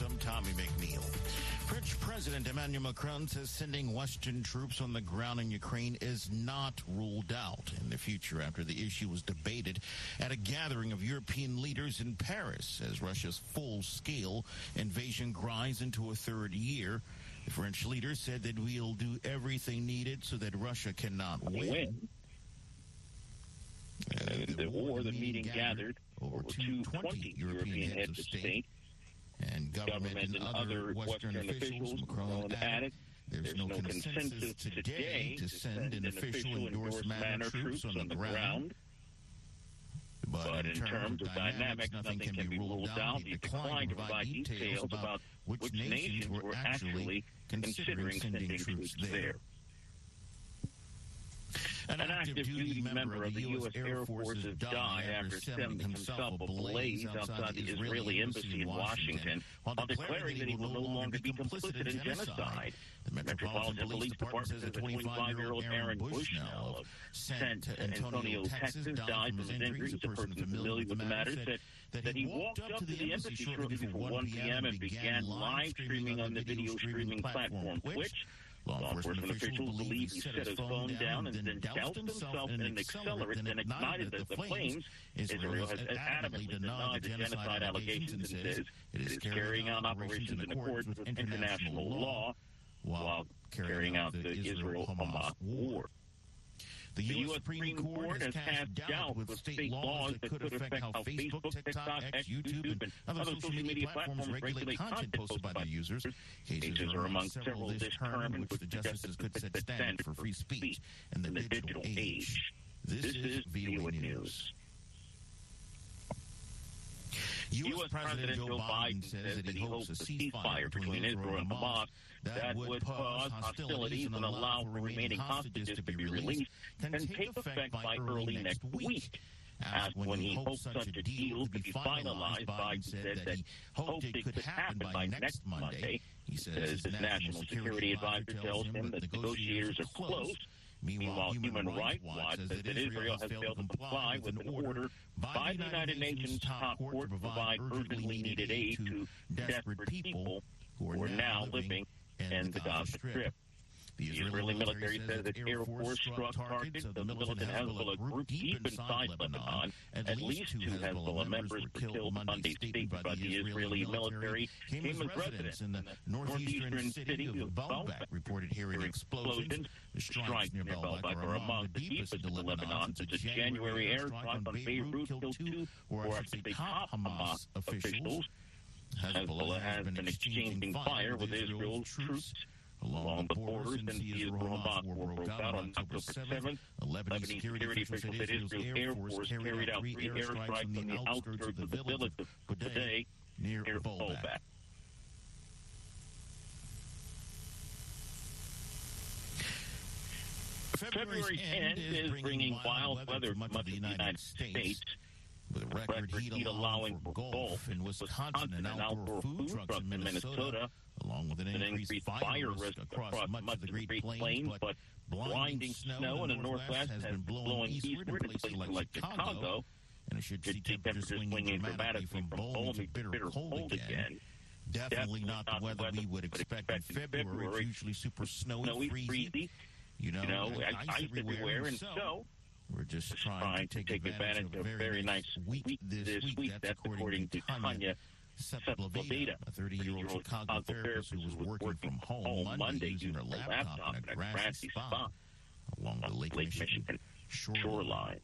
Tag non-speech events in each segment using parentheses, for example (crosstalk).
News, I'm Tommy McNeil. French President Emmanuel Macron says sending Western troops on the ground in Ukraine is not ruled out in the future after the issue was debated at a gathering of European leaders in Paris as Russia's full-scale invasion grinds into a third year. The French leader said that we'll do everything needed so that Russia cannot win. win. Uh, the war, the meeting gathered over 220 European heads of state and government, government and other Western officials. Macron added, there's, no, consensus today to send an official endorsed manner troops on the ground. But in terms of dynamics, nothing can be ruled out. He declined to provide details about which nations were actually considering sending troops there. An, active duty member of the U.S. Air Force has died after setting himself a ablaze outside the Israeli embassy in Washington while declaring that he will no longer be complicit in genocide. The Metropolitan Police Department says that 25-year-old Aaron Bushnell of San Antonio, Texas, died from his injuries. A person familiar with the matter said that he walked up to the embassy shortly before 1 p.m. and began live streaming on the video streaming platform Twitch. Law enforcement officials believe he set his phone down and then doused himself in an accelerant and ignited the, the flames. Israel has adamantly denied the genocide allegations and says it is carrying out operations in accordance with international law while carrying out the Israel-Hamas war. The U.S. Supreme Court has cast doubt with state laws that could affect how Facebook, TikTok, X, YouTube, and other social media platforms regulate content posted by their users. Cases are among several this term in which the justices could set standards for free speech in the digital age. This is VOA News. U.S. President Joe Biden says that he hopes a ceasefire between Israel and Hamas that would pause hostilities and allow for remaining hostages to be released can take effect by early next week. Asked when he hopes such a deal could be finalized, Biden said that he hoped it could happen by next Monday. He says his national security advisor tells him that negotiators are close. Meanwhile, Human Rights Watch says that Israel has failed to comply with an order by the United Nations top court to provide urgently needed aid to desperate people who are now living in the Gaza Strip. The Israeli military says that Air Force struck targets of the militant Hezbollah group deep inside Lebanon. At least two Hezbollah members were killed Monday. Statement by the Israeli military came as residents in the northeastern city of Baalbek reported hearing explosions. The strikes near Baalbek are among the deepest in Lebanon since a January airstrike on Beirut killed two, or actually top Hamas officials. Hezbollah has been exchanging fire with Israel's troops along the borders since the Israel-Hamas war broke out on October 7th. Lebanese security officials said Israel's Air Force carried out three airstrikes on the outskirts of the village of Budeh near Baalbek. February's end is bringing wild weather to much of the United States with a record, record heat allowing for golf in Wisconsin and outdoor food trucks in Minnesota, along with an, an increased fire risk across much of the Great Plains, but blinding snow in the northwest has been blowing eastward in places like Chicago, and it should see temperatures swinging dramatically from balmy to bitter cold again. Definitely not the weather we would expect in February. It's usually super snowy, freezy. You know, you know ice, everywhere, and so we're just, just trying, trying, to take, take advantage, advantage, of a very nice week this week. week. That's, That's according to Tanya Sepulveda, a 30-year-old Chicago therapist who was working from home Monday using her laptop in a grassy spot along the Lake Michigan shoreline.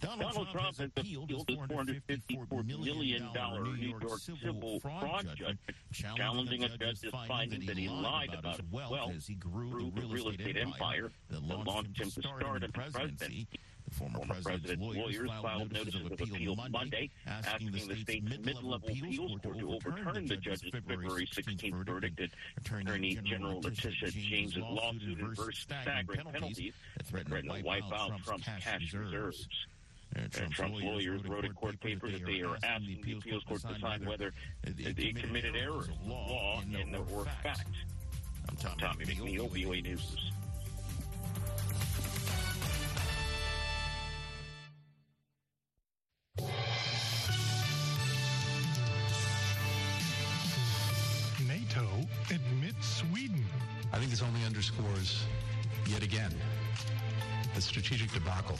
Donald, Donald Trump, Trump has appealed his $454 million New York civil fraud judgment, challenging a judge's finding that he lied about his wealth as he grew the real estate empire that launched him to start the presidency. The former president's lawyers filed notice of appeal Monday, asking the state's mid-level appeals court to overturn the judge's February 16th verdict that Attorney General Letitia James's lawsuit inversed staggering penalties that threaten to wipe out Trump's cash reserves. And Trump's, Trump's lawyers wrote in court papers that they are asking the appeals court to decide whether they committed errors of law and or fact. I'm Tommy McNeil, VOA News. NATO admits Sweden. I think this only underscores, yet again, the strategic debacle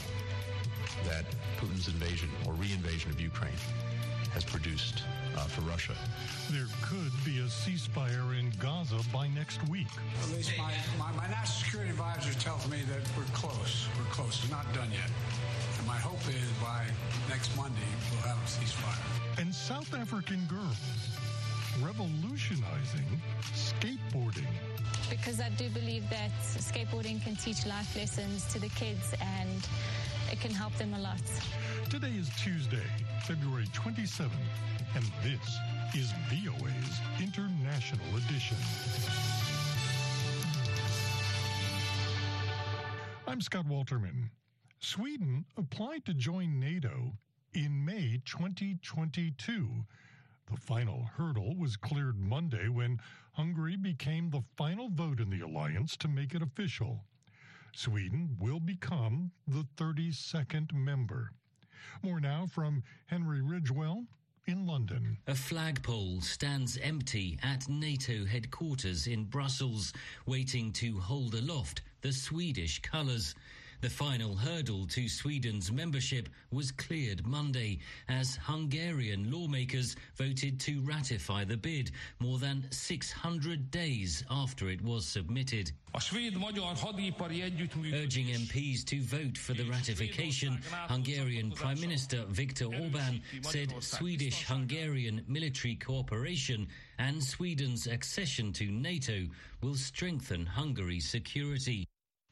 that Putin's invasion or reinvasion of Ukraine has produced uh, for Russia. There could be a ceasefire in Gaza by next week. At least my, my, my national security advisor tells me that we're close. We're close. We're not done yet. And my hope is by next Monday, we'll have a ceasefire. And South African girls revolutionizing skateboarding. Because I do believe that skateboarding can teach life lessons to the kids and it can help them a lot. Today is Tuesday, February 27th, and this is VOA's International Edition. I'm Scott Walterman. Sweden applied to join NATO in May 2022. The final hurdle was cleared Monday when Hungary became the final vote in the alliance to make it official. Sweden will become the 32nd member. More now from Henry Ridgwell in London. A flagpole stands empty at NATO headquarters in Brussels, waiting to hold aloft the Swedish colours. The final hurdle to Sweden's membership was cleared Monday as Hungarian lawmakers voted to ratify the bid more than 600 days after it was submitted. Urging MPs to vote for the ratification, Hungarian Prime Minister Viktor Orban said Swedish Hungarian military cooperation and Sweden's accession to NATO will strengthen Hungary's security.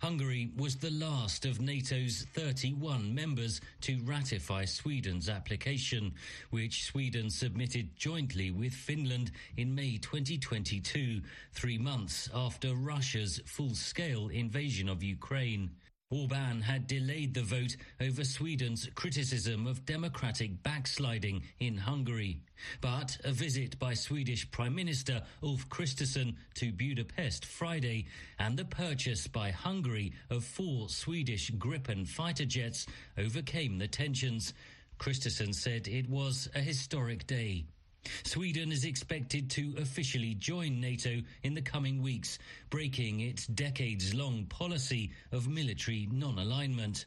Hungary was the last of NATO's 31 members to ratify Sweden's application, which Sweden submitted jointly with Finland in May 2022, three months after Russia's full-scale invasion of Ukraine. Orban had delayed the vote over Sweden's criticism of democratic backsliding in Hungary. But a visit by Swedish Prime Minister Ulf Kristersson to Budapest Friday and the purchase by Hungary of four Swedish Gripen fighter jets overcame the tensions. Kristersson said it was a historic day. Sweden is expected to officially join NATO in the coming weeks, breaking its decades long policy of military non alignment.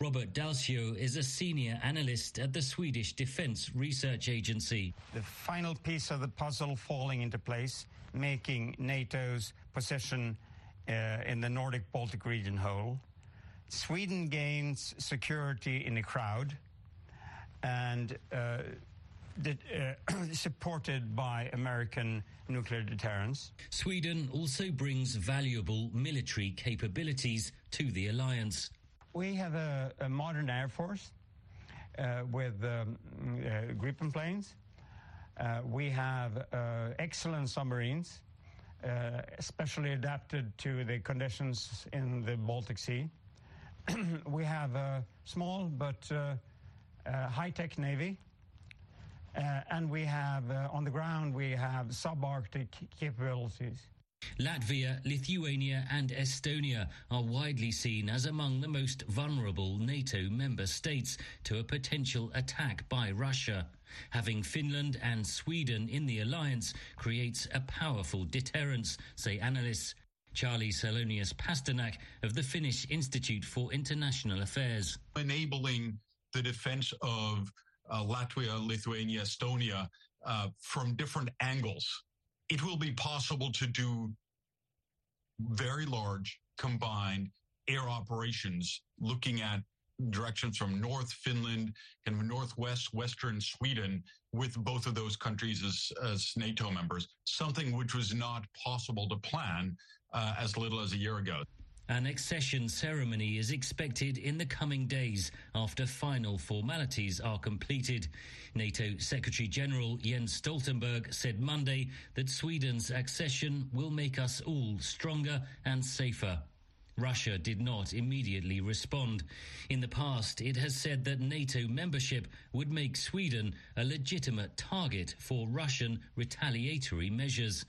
Robert Dalsjö is a senior analyst at the Swedish Defence Research Agency. The final piece of the puzzle falling into place, making NATO's position uh, in the Nordic Baltic region whole. Sweden gains security in the crowd and uh, that, uh, (clears throat) supported by American nuclear deterrence. Sweden also brings valuable military capabilities to the alliance. We have a, a modern air force uh, with um, uh, Gripen planes. Uh, we have uh, excellent submarines, uh, especially adapted to the conditions in the Baltic Sea. (clears throat) we have a small but high-tech navy and we have, uh, on the ground, we have subarctic capabilities. Latvia, Lithuania, and Estonia are widely seen as among the most vulnerable NATO member states to a potential attack by Russia. Having Finland and Sweden in the alliance creates a powerful deterrence, say analysts. Charly Salonius Pasternak of the Finnish Institute for International Affairs. Enabling the defense of uh, Latvia, Lithuania, Estonia uh, from different angles. It will be possible to do very large combined air operations looking at directions from North Finland and Northwest Western Sweden with both of those countries as, as NATO members, something which was not possible to plan uh, as little as a year ago. An accession ceremony is expected in the coming days after final formalities are completed. NATO Secretary General Jens Stoltenberg said Monday that Sweden's accession will make us all stronger and safer. Russia did not immediately respond. In the past, it has said that NATO membership would make Sweden a legitimate target for Russian retaliatory measures.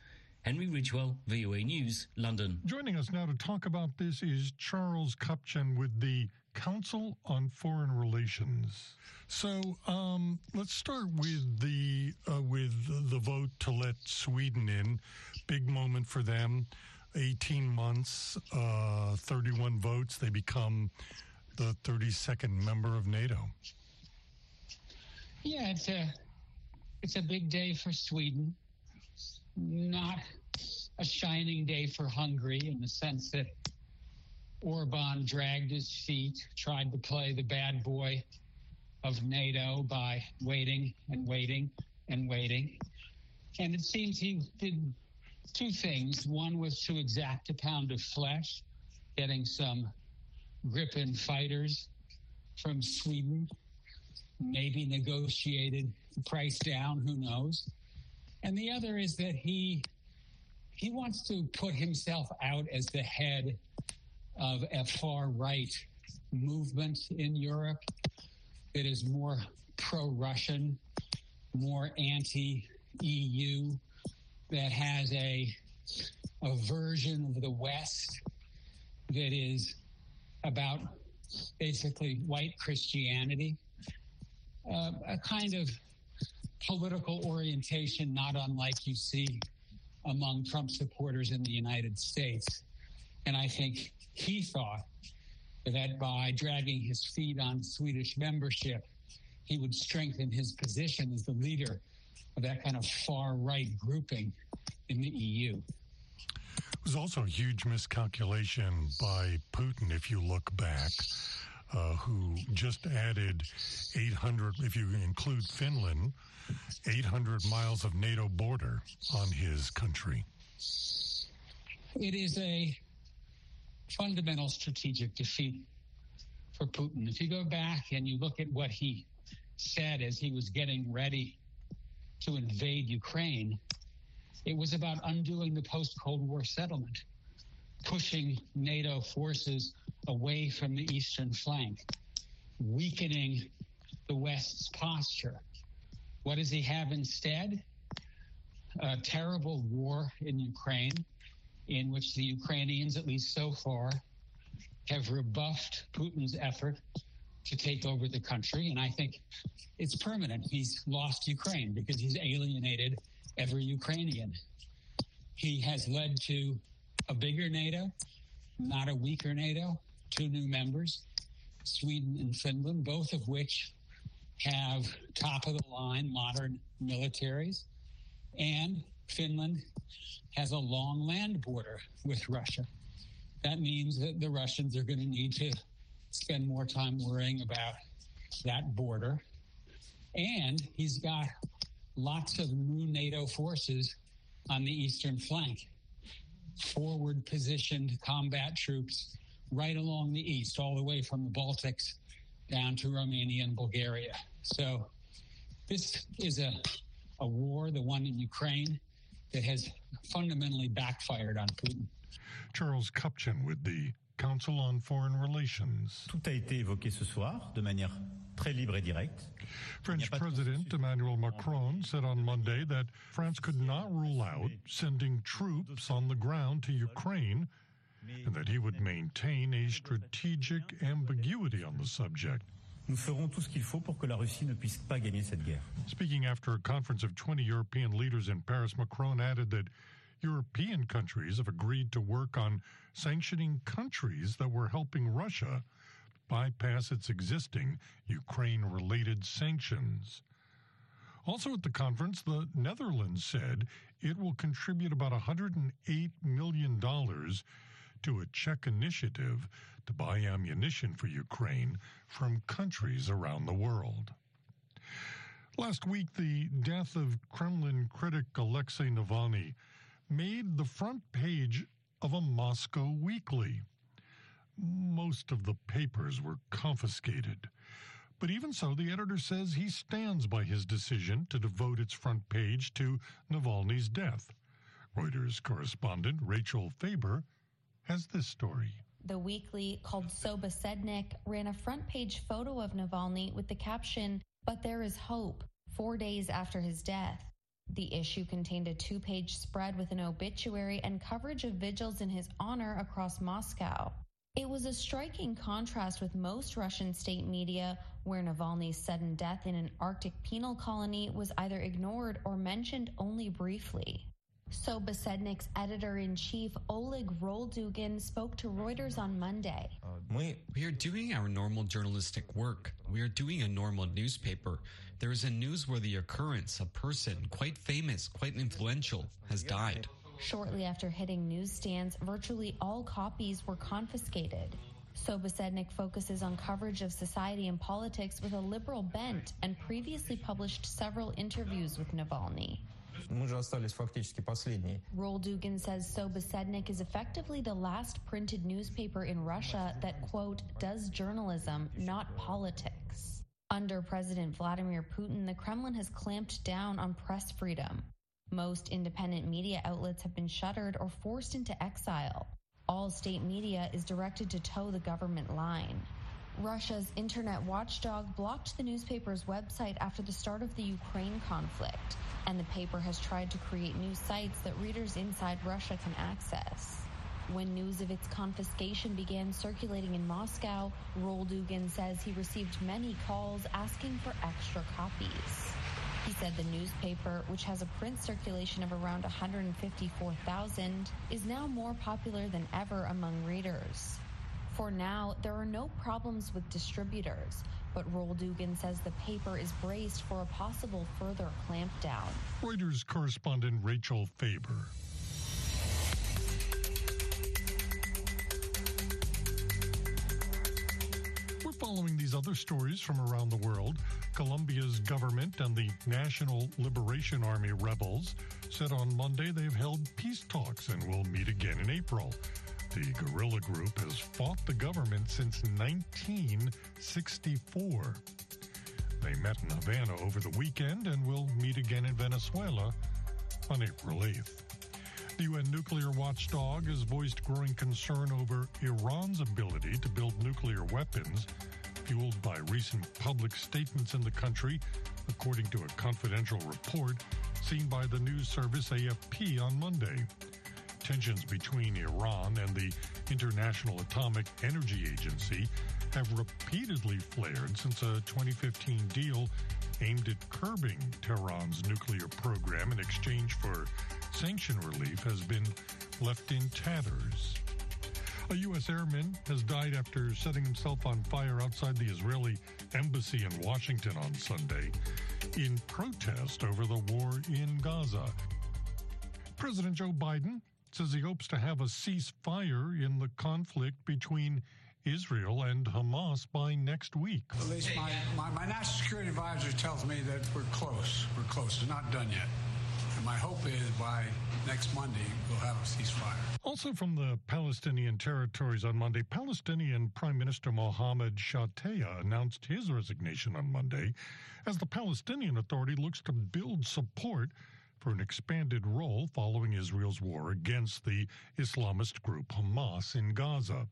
Henry Ridgwell, VOA News, London. Joining us now to talk about this is Charles Kupchan with the Council on Foreign Relations. So um, let's start with the uh, with the vote to let Sweden in. Big moment for them. 18 months, uh, 31 votes. They become the 32nd member of NATO. Yeah, it's a it's a big day for Sweden. Not a shining day for Hungary in the sense that Orban dragged his feet, tried to play the bad boy of NATO by waiting and waiting and waiting. And it seems he did two things. One was to exact a pound of flesh, getting some Gripen fighters from Sweden, maybe negotiated the price down, who knows. And the other is that he he wants to put himself out as the head of a far right movement in Europe that is more pro Russian, more anti EU, that has a, a version of the West that is about basically white Christianity, uh, a kind of political orientation not unlike you see among Trump supporters in the United States. And I think he thought that by dragging his feet on Swedish membership, he would strengthen his position as the leader of that kind of far right grouping in the EU. It was also a huge miscalculation by Putin, if you look back, uh, who just added 800, if you include Finland, 800 miles of NATO border on his country. It is a fundamental strategic defeat for Putin. If you go back and you look at what he said as he was getting ready to invade Ukraine, it was about undoing the post Cold War settlement, pushing NATO forces away from the eastern flank, weakening the West's posture. What does he have instead? A terrible war in Ukraine in which the Ukrainians, at least so far, have rebuffed Putin's effort to take over the country. And I think it's permanent. He's lost Ukraine because he's alienated every Ukrainian. He has led to a bigger NATO, not a weaker NATO, two new members, Sweden and Finland, both of which have top of the line modern militaries. And Finland has a long land border with Russia. That means that the Russians are going to need to spend more time worrying about that border. And he's got lots of new NATO forces on the eastern flank, forward positioned combat troops right along the east, all the way from the Baltics down to Romania and Bulgaria. So this is a, a war, the one in Ukraine, that has fundamentally backfired on Putin. Charles Kupchan with the Council on Foreign Relations. Tout a été évoqué ce soir de manière très libre et directe. French President Emmanuel Macron said on Monday that France could not rule out sending troops on the ground to Ukraine and that he would maintain a strategic ambiguity on the subject. Nous ferons tout ce qu'il faut pour que la Russie ne puisse pas gagner cette guerre. Speaking after a conference of 20 European leaders in Paris, Macron added that European countries have agreed to work on sanctioning countries that were helping Russia bypass its existing Ukraine related sanctions. Also at the conference, the Netherlands said it will contribute about $108 million to a Czech initiative to buy ammunition for Ukraine from countries around the world. Last week, the death of Kremlin critic Alexei Navalny made the front page of a Moscow weekly. Most of the papers were confiscated. But even so, the editor says he stands by his decision to devote its front page to Navalny's death. Reuters correspondent Rachel Faber has this story. The weekly called Sobesednik ran a front page photo of Navalny with the caption, But there is hope, four days after his death. The issue contained a two page spread with an obituary and coverage of vigils in his honor across Moscow. It was a striking contrast with most Russian state media, where Navalny's sudden death in an Arctic penal colony was either ignored or mentioned only briefly. Sobesednik's editor-in-chief Oleg Roldugin spoke to Reuters on Monday. We, we are doing our normal journalistic work. We are doing a normal newspaper. There is a newsworthy occurrence. A person, quite famous, quite influential, has died. Shortly after hitting newsstands, virtually all copies were confiscated. Sobesednik focuses on coverage of society and politics with a liberal bent and previously published several interviews with Navalny. Roldugin says Sobesednik is effectively the last printed newspaper in Russia that, quote, does journalism, not politics. Under President Vladimir Putin, the Kremlin has clamped down on press freedom. Most independent media outlets have been shuttered or forced into exile. All state media is directed to toe the government line. Russia's internet watchdog blocked the newspaper's website after the start of the Ukraine conflict, and the paper has tried to create new sites that readers inside Russia can access. When news of its confiscation began circulating in Moscow, Roldugin says he received many calls asking for extra copies. He said the newspaper, which has a print circulation of around 154,000, is now more popular than ever among readers. For now, there are no problems with distributors, but Roldugin says the paper is braced for a possible further clampdown. Reuters correspondent Rachel Faber. We're following these other stories from around the world. Colombia's government and the National Liberation Army rebels said on Monday they've held peace talks and will meet again in April. The guerrilla group has fought the government since 1964. They met in Havana over the weekend and will meet again in Venezuela on April 8th. The UN nuclear watchdog has voiced growing concern over Iran's ability to build nuclear weapons, fueled by recent public statements in the country, according to a confidential report seen by the news service AFP on Monday tensions between Iran and the International Atomic Energy Agency have repeatedly flared since a 2015 deal aimed at curbing Tehran's nuclear program in exchange for sanction relief has been left in tatters. A U.S. airman has died after setting himself on fire outside the Israeli embassy in Washington on Sunday in protest over the war in Gaza. President Joe Biden says he hopes to have a ceasefire in the conflict between Israel and Hamas by next week. At least my, my, my, national security advisor tells me that we're close. We're close. We're not done yet. And my hope is by next Monday, we'll have a ceasefire. Also from the Palestinian territories on Monday, Palestinian Prime Minister Mohammed Shtayyeh announced his resignation on Monday as the Palestinian Authority looks to build support for an expanded role following Israel's war against the Islamist group Hamas in Gaza.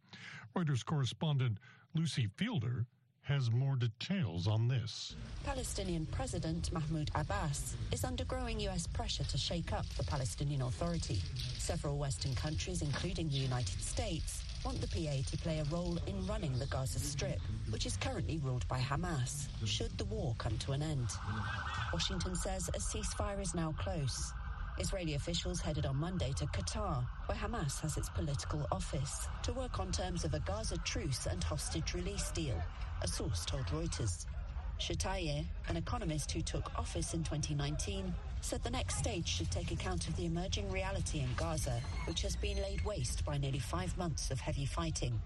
Reuters correspondent Lucy Fielder has more details on this. Palestinian President Mahmoud Abbas is under growing U.S. pressure to shake up the Palestinian Authority. Several Western countries, including the United States, want the PA to play a role in running the Gaza Strip, which is currently ruled by Hamas, should the war come to an end. Washington says a ceasefire is now close. Israeli officials headed on Monday to Qatar, where Hamas has its political office, to work on terms of a Gaza truce and hostage release deal, a source told Reuters. Shtayyeh, an economist who took office in 2019, said the next stage should take account of the emerging reality in Gaza, which has been laid waste by nearly five months of heavy fighting.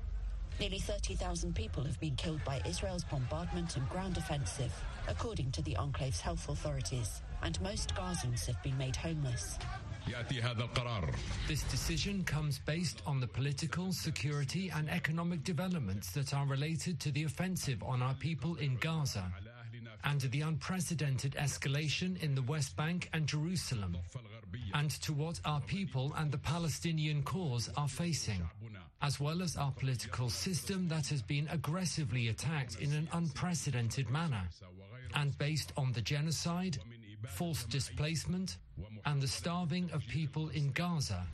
Nearly 30,000 people have been killed by Israel's bombardment and ground offensive, according to the enclave's health authorities, and most Gazans have been made homeless. This decision comes based on the political, security, and economic developments that are related to the offensive on our people in Gaza and the unprecedented escalation in the West Bank and Jerusalem, and to what our people and the Palestinian cause are facing, as well as our political system that has been aggressively attacked in an unprecedented manner, and based on the genocide, forced displacement, and the starving of people in Gaza.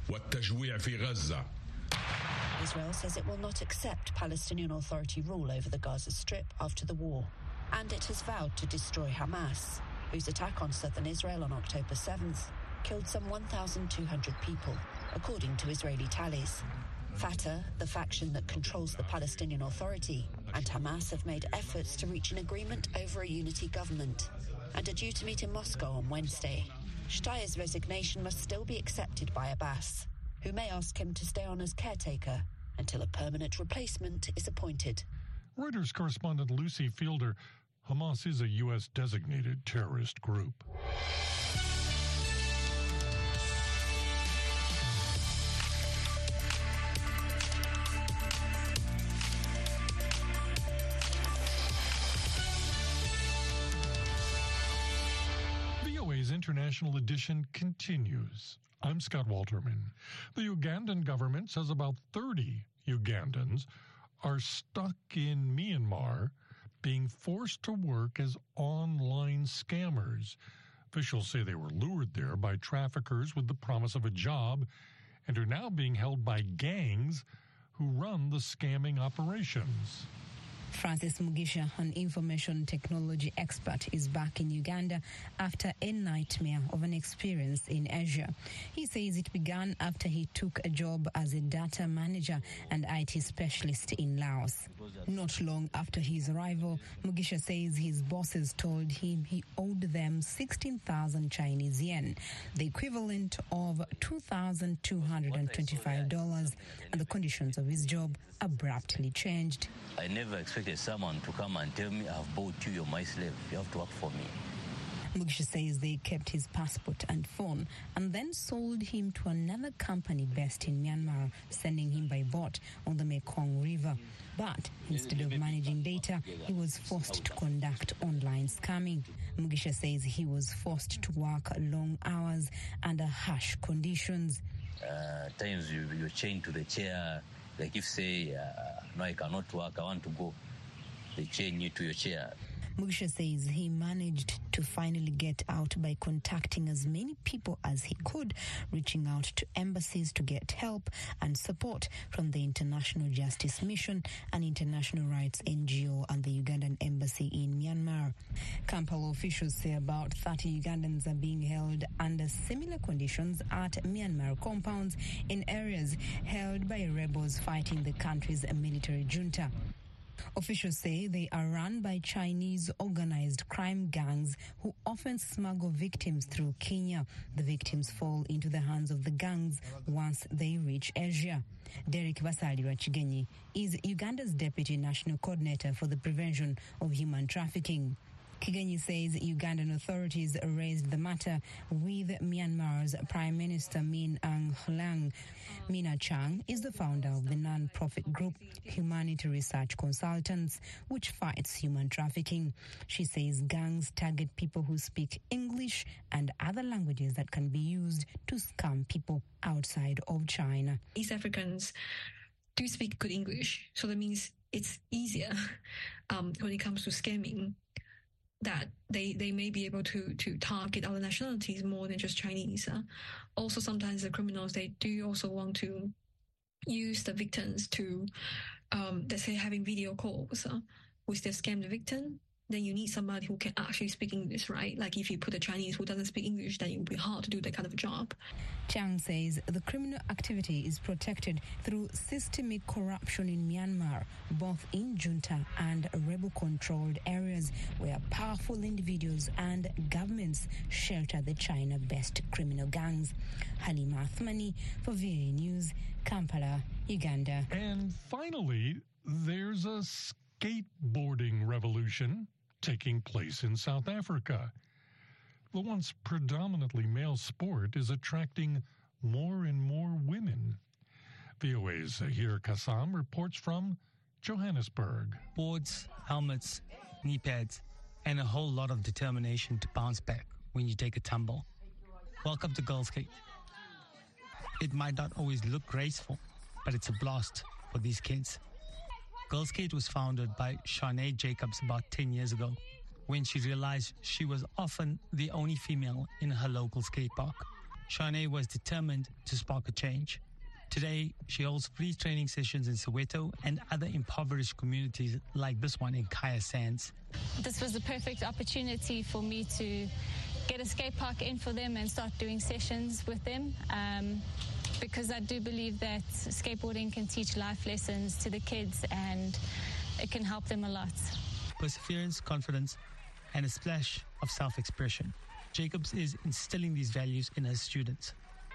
Israel says it will not accept Palestinian Authority rule over the Gaza Strip after the war, and it has vowed to destroy Hamas, whose attack on southern Israel on October 7th killed some 1,200 people, according to Israeli tallies. Fatah, the faction that controls the Palestinian Authority, and Hamas have made efforts to reach an agreement over a unity government and are due to meet in Moscow on Wednesday. Shtayyeh's resignation must still be accepted by Abbas, who may ask him to stay on as caretaker until a permanent replacement is appointed. Reuters correspondent Lucy Fielder Hamas is a U.S. designated terrorist group. International Edition continues. I'm Scott Walterman. The Ugandan government says about 30 Ugandans are stuck in Myanmar being forced to work as online scammers. Officials say they were lured there by traffickers with the promise of a job and are now being held by gangs who run the scamming operations. Francis Mugisha, an information technology expert, is back in Uganda after a nightmare of an experience in Asia. He says it began after he took a job as a data manager and IT specialist in Laos. Not long after his arrival, Mugisha says his bosses told him he owed them 16,000 Chinese yen, the equivalent of $2,225, and the conditions of his job abruptly changed. I never expected someone to come and tell me, I've bought you, you're my slave, you have to work for me. Mugisha says they kept his passport and phone and then sold him to another company based in Myanmar, sending him by boat on the Mekong River. But instead of managing data, he was forced to conduct online scamming. Mugisha says he was forced to work long hours under harsh conditions. Uh, times you, you're chained to the chair, like if say, uh, no, I cannot work, I want to go, they chain you to your chair. Mugisha says he managed to finally get out by contacting as many people as he could, reaching out to embassies to get help and support from the International Justice Mission, an international rights NGO, and the Ugandan embassy in Myanmar. Kampala officials say about 30 Ugandans are being held under similar conditions at Myanmar compounds in areas held by rebels fighting the country's military junta. Officials say they are run by Chinese organized crime gangs who often smuggle victims through Kenya. The victims fall into the hands of the gangs once they reach Asia. Derek Basalirwa Kigenyi is Uganda's deputy national coordinator for the prevention of human trafficking. Kigenyi says Ugandan authorities raised the matter with Myanmar's Prime Minister Min Aung Hlaing. Mina Chang is the founder of the non-profit group Humanity Research Consultants, which fights human trafficking. She says gangs target people who speak English and other languages that can be used to scam people outside of China. East Africans do speak good English, so that means it's easier (laughs) um, when it comes to scamming that they, they may be able to, to target other nationalities more than just Chinese. Uh, also, sometimes the criminals, they do also want to use the victims to, um, let's say, having video calls uh, with the scammed the victim then you need somebody who can actually speak English, right? Like if you put a Chinese who doesn't speak English, then it would be hard to do that kind of job. Chang says the criminal activity is protected through systemic corruption in Myanmar, both in junta and rebel controlled areas where powerful individuals and governments shelter the China based criminal gangs. Halima Athmani for VOA News, Kampala, Uganda. And finally, there's a skateboarding revolution taking place in South Africa. The once predominantly male sport is attracting more and more women. VOA's Zahir Kassam reports from Johannesburg. Boards, helmets, knee pads, and a whole lot of determination to bounce back when you take a tumble. Welcome to Girls Skate. It might not always look graceful, but it's a blast for these kids. Girls Skate was founded by Shanae Jacobs about 10 years ago when she realized she was often the only female in her local skate park. Shanae was determined to spark a change. Today, she holds free training sessions in Soweto and other impoverished communities like this one in Kaya Sands. This was the perfect opportunity for me to get a skate park in for them and start doing sessions with them. Um, because I do believe that skateboarding can teach life lessons to the kids and it can help them a lot. Perseverance, confidence, and a splash of self expression. Jacobs is instilling these values in her students.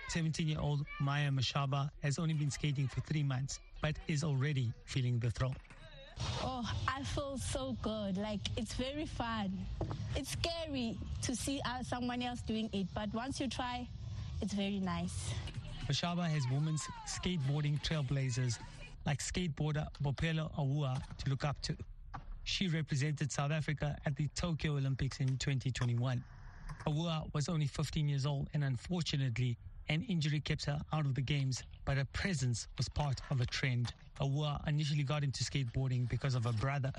17 year old Maya Mashaba has only been skating for three months, but is already feeling the thrill. Oh, I feel so good. Like, it's very fun. It's scary to see uh, someone else doing it, but once you try, it's very nice. Mashaba has women's skateboarding trailblazers like skateboarder Boipelo Awuah to look up to. She represented South Africa at the Tokyo Olympics in 2021. Awuah was only 15 years old and unfortunately an injury kept her out of the games, but her presence was part of a trend. Awuah initially got into skateboarding because of her brother.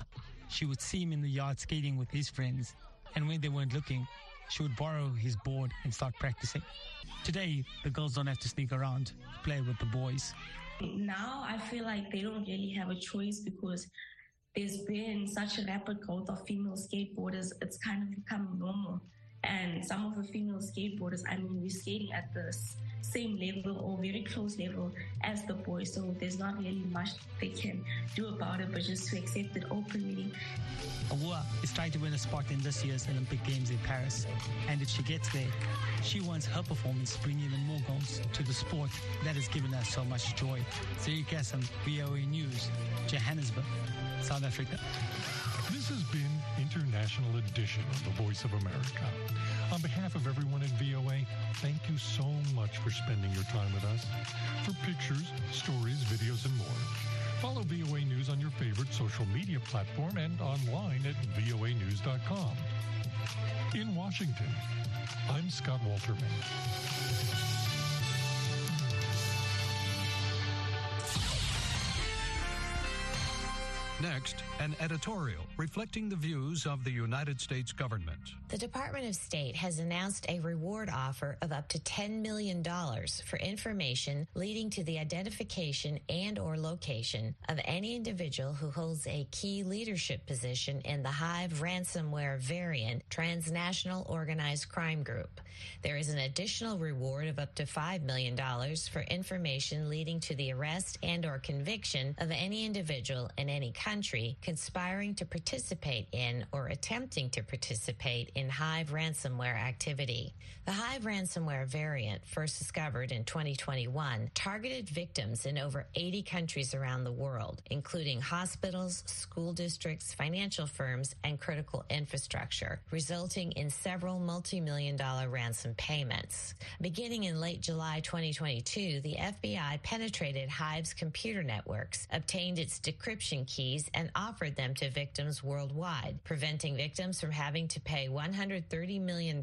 She would see him in the yard skating with his friends, and when they weren't looking, she would borrow his board and start practicing. Today, the girls don't have to sneak around play with the boys. Now I feel like they don't really have a choice because there's been such a rapid growth of female skateboarders. It's kind of become normal. And some of the female skateboarders, I mean, we're skating at the same level or very close level as the boys. So there's not really much they can do about it, but just to accept it openly. Awuah is trying to win a spot in this year's Olympic Games in Paris. And if she gets there, she wants her performance to bring even more goals to the sport that has given us so much joy. Siri Kassam, VOA News, Johannesburg, South Africa. This has been International Edition of The Voice of America. On behalf of everyone at VOA, thank you so much for spending your time with us. For pictures, stories, videos, and more, follow VOA News on your favorite social media platform and online at voanews.com. In Washington, I'm Scott Walterman. Next, an editorial reflecting the views of the United States government. The Department of State has announced a reward offer of up to $10 million for information leading to the identification and or location of any individual who holds a key leadership position in the Hive ransomware variant transnational organized crime group. There is an additional reward of up to $5 million for information leading to the arrest and or conviction of any individual in any country conspiring to participate in or attempting to participate in Hive ransomware activity. The Hive ransomware variant, first discovered in 2021, targeted victims in over 80 countries around the world, including hospitals, school districts, financial firms, and critical infrastructure, resulting in several multi-million dollar ransom payments. Beginning in late July 2022, the FBI penetrated Hive's computer networks, obtained its decryption keys, and offered them to victims worldwide, preventing victims from having to pay $130 million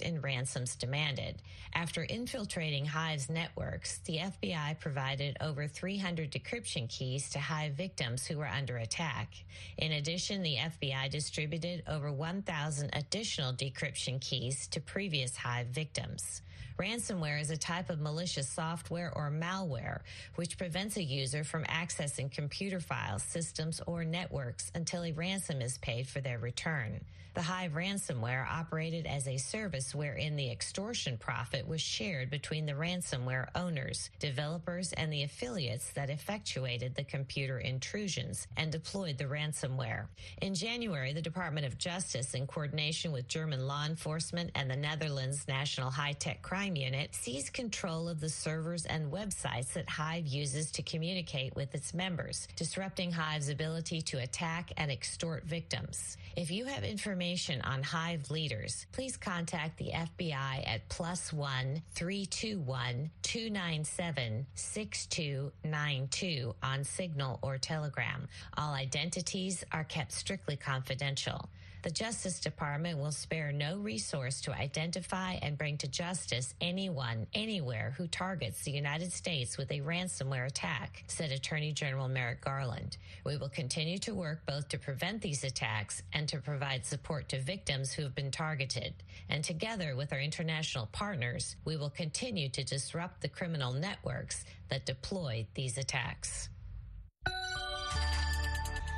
in ransoms demanded. After infiltrating Hive's networks, the FBI provided over 300 decryption keys to Hive victims who were under attack. In addition, the FBI distributed over 1,000 additional decryption keys to previous Hive victims. Ransomware is a type of malicious software or malware which prevents a user from accessing computer files, systems, or networks until a ransom is paid for their return. The Hive ransomware operated as a service wherein the extortion profit was shared between the ransomware owners, developers, and the affiliates that effectuated the computer intrusions and deployed the ransomware. In January, the Department of Justice, in coordination with German law enforcement and the Netherlands National High Tech Crime Unit, seized control of the servers and websites that Hive uses to communicate with its members, disrupting Hive's ability to attack and extort victims. If you have information on Hive leaders, please contact the FBI at plus one three two one two nine seven six two nine two on Signal or Telegram. All identities are kept strictly confidential. The Justice Department will spare no resource to identify and bring to justice anyone, anywhere who targets the United States with a ransomware attack, said Attorney General Merrick Garland. We will continue to work both to prevent these attacks and to provide support to victims who have been targeted. And together with our international partners, we will continue to disrupt the criminal networks that deploy these attacks.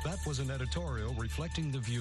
That was an editorial reflecting the view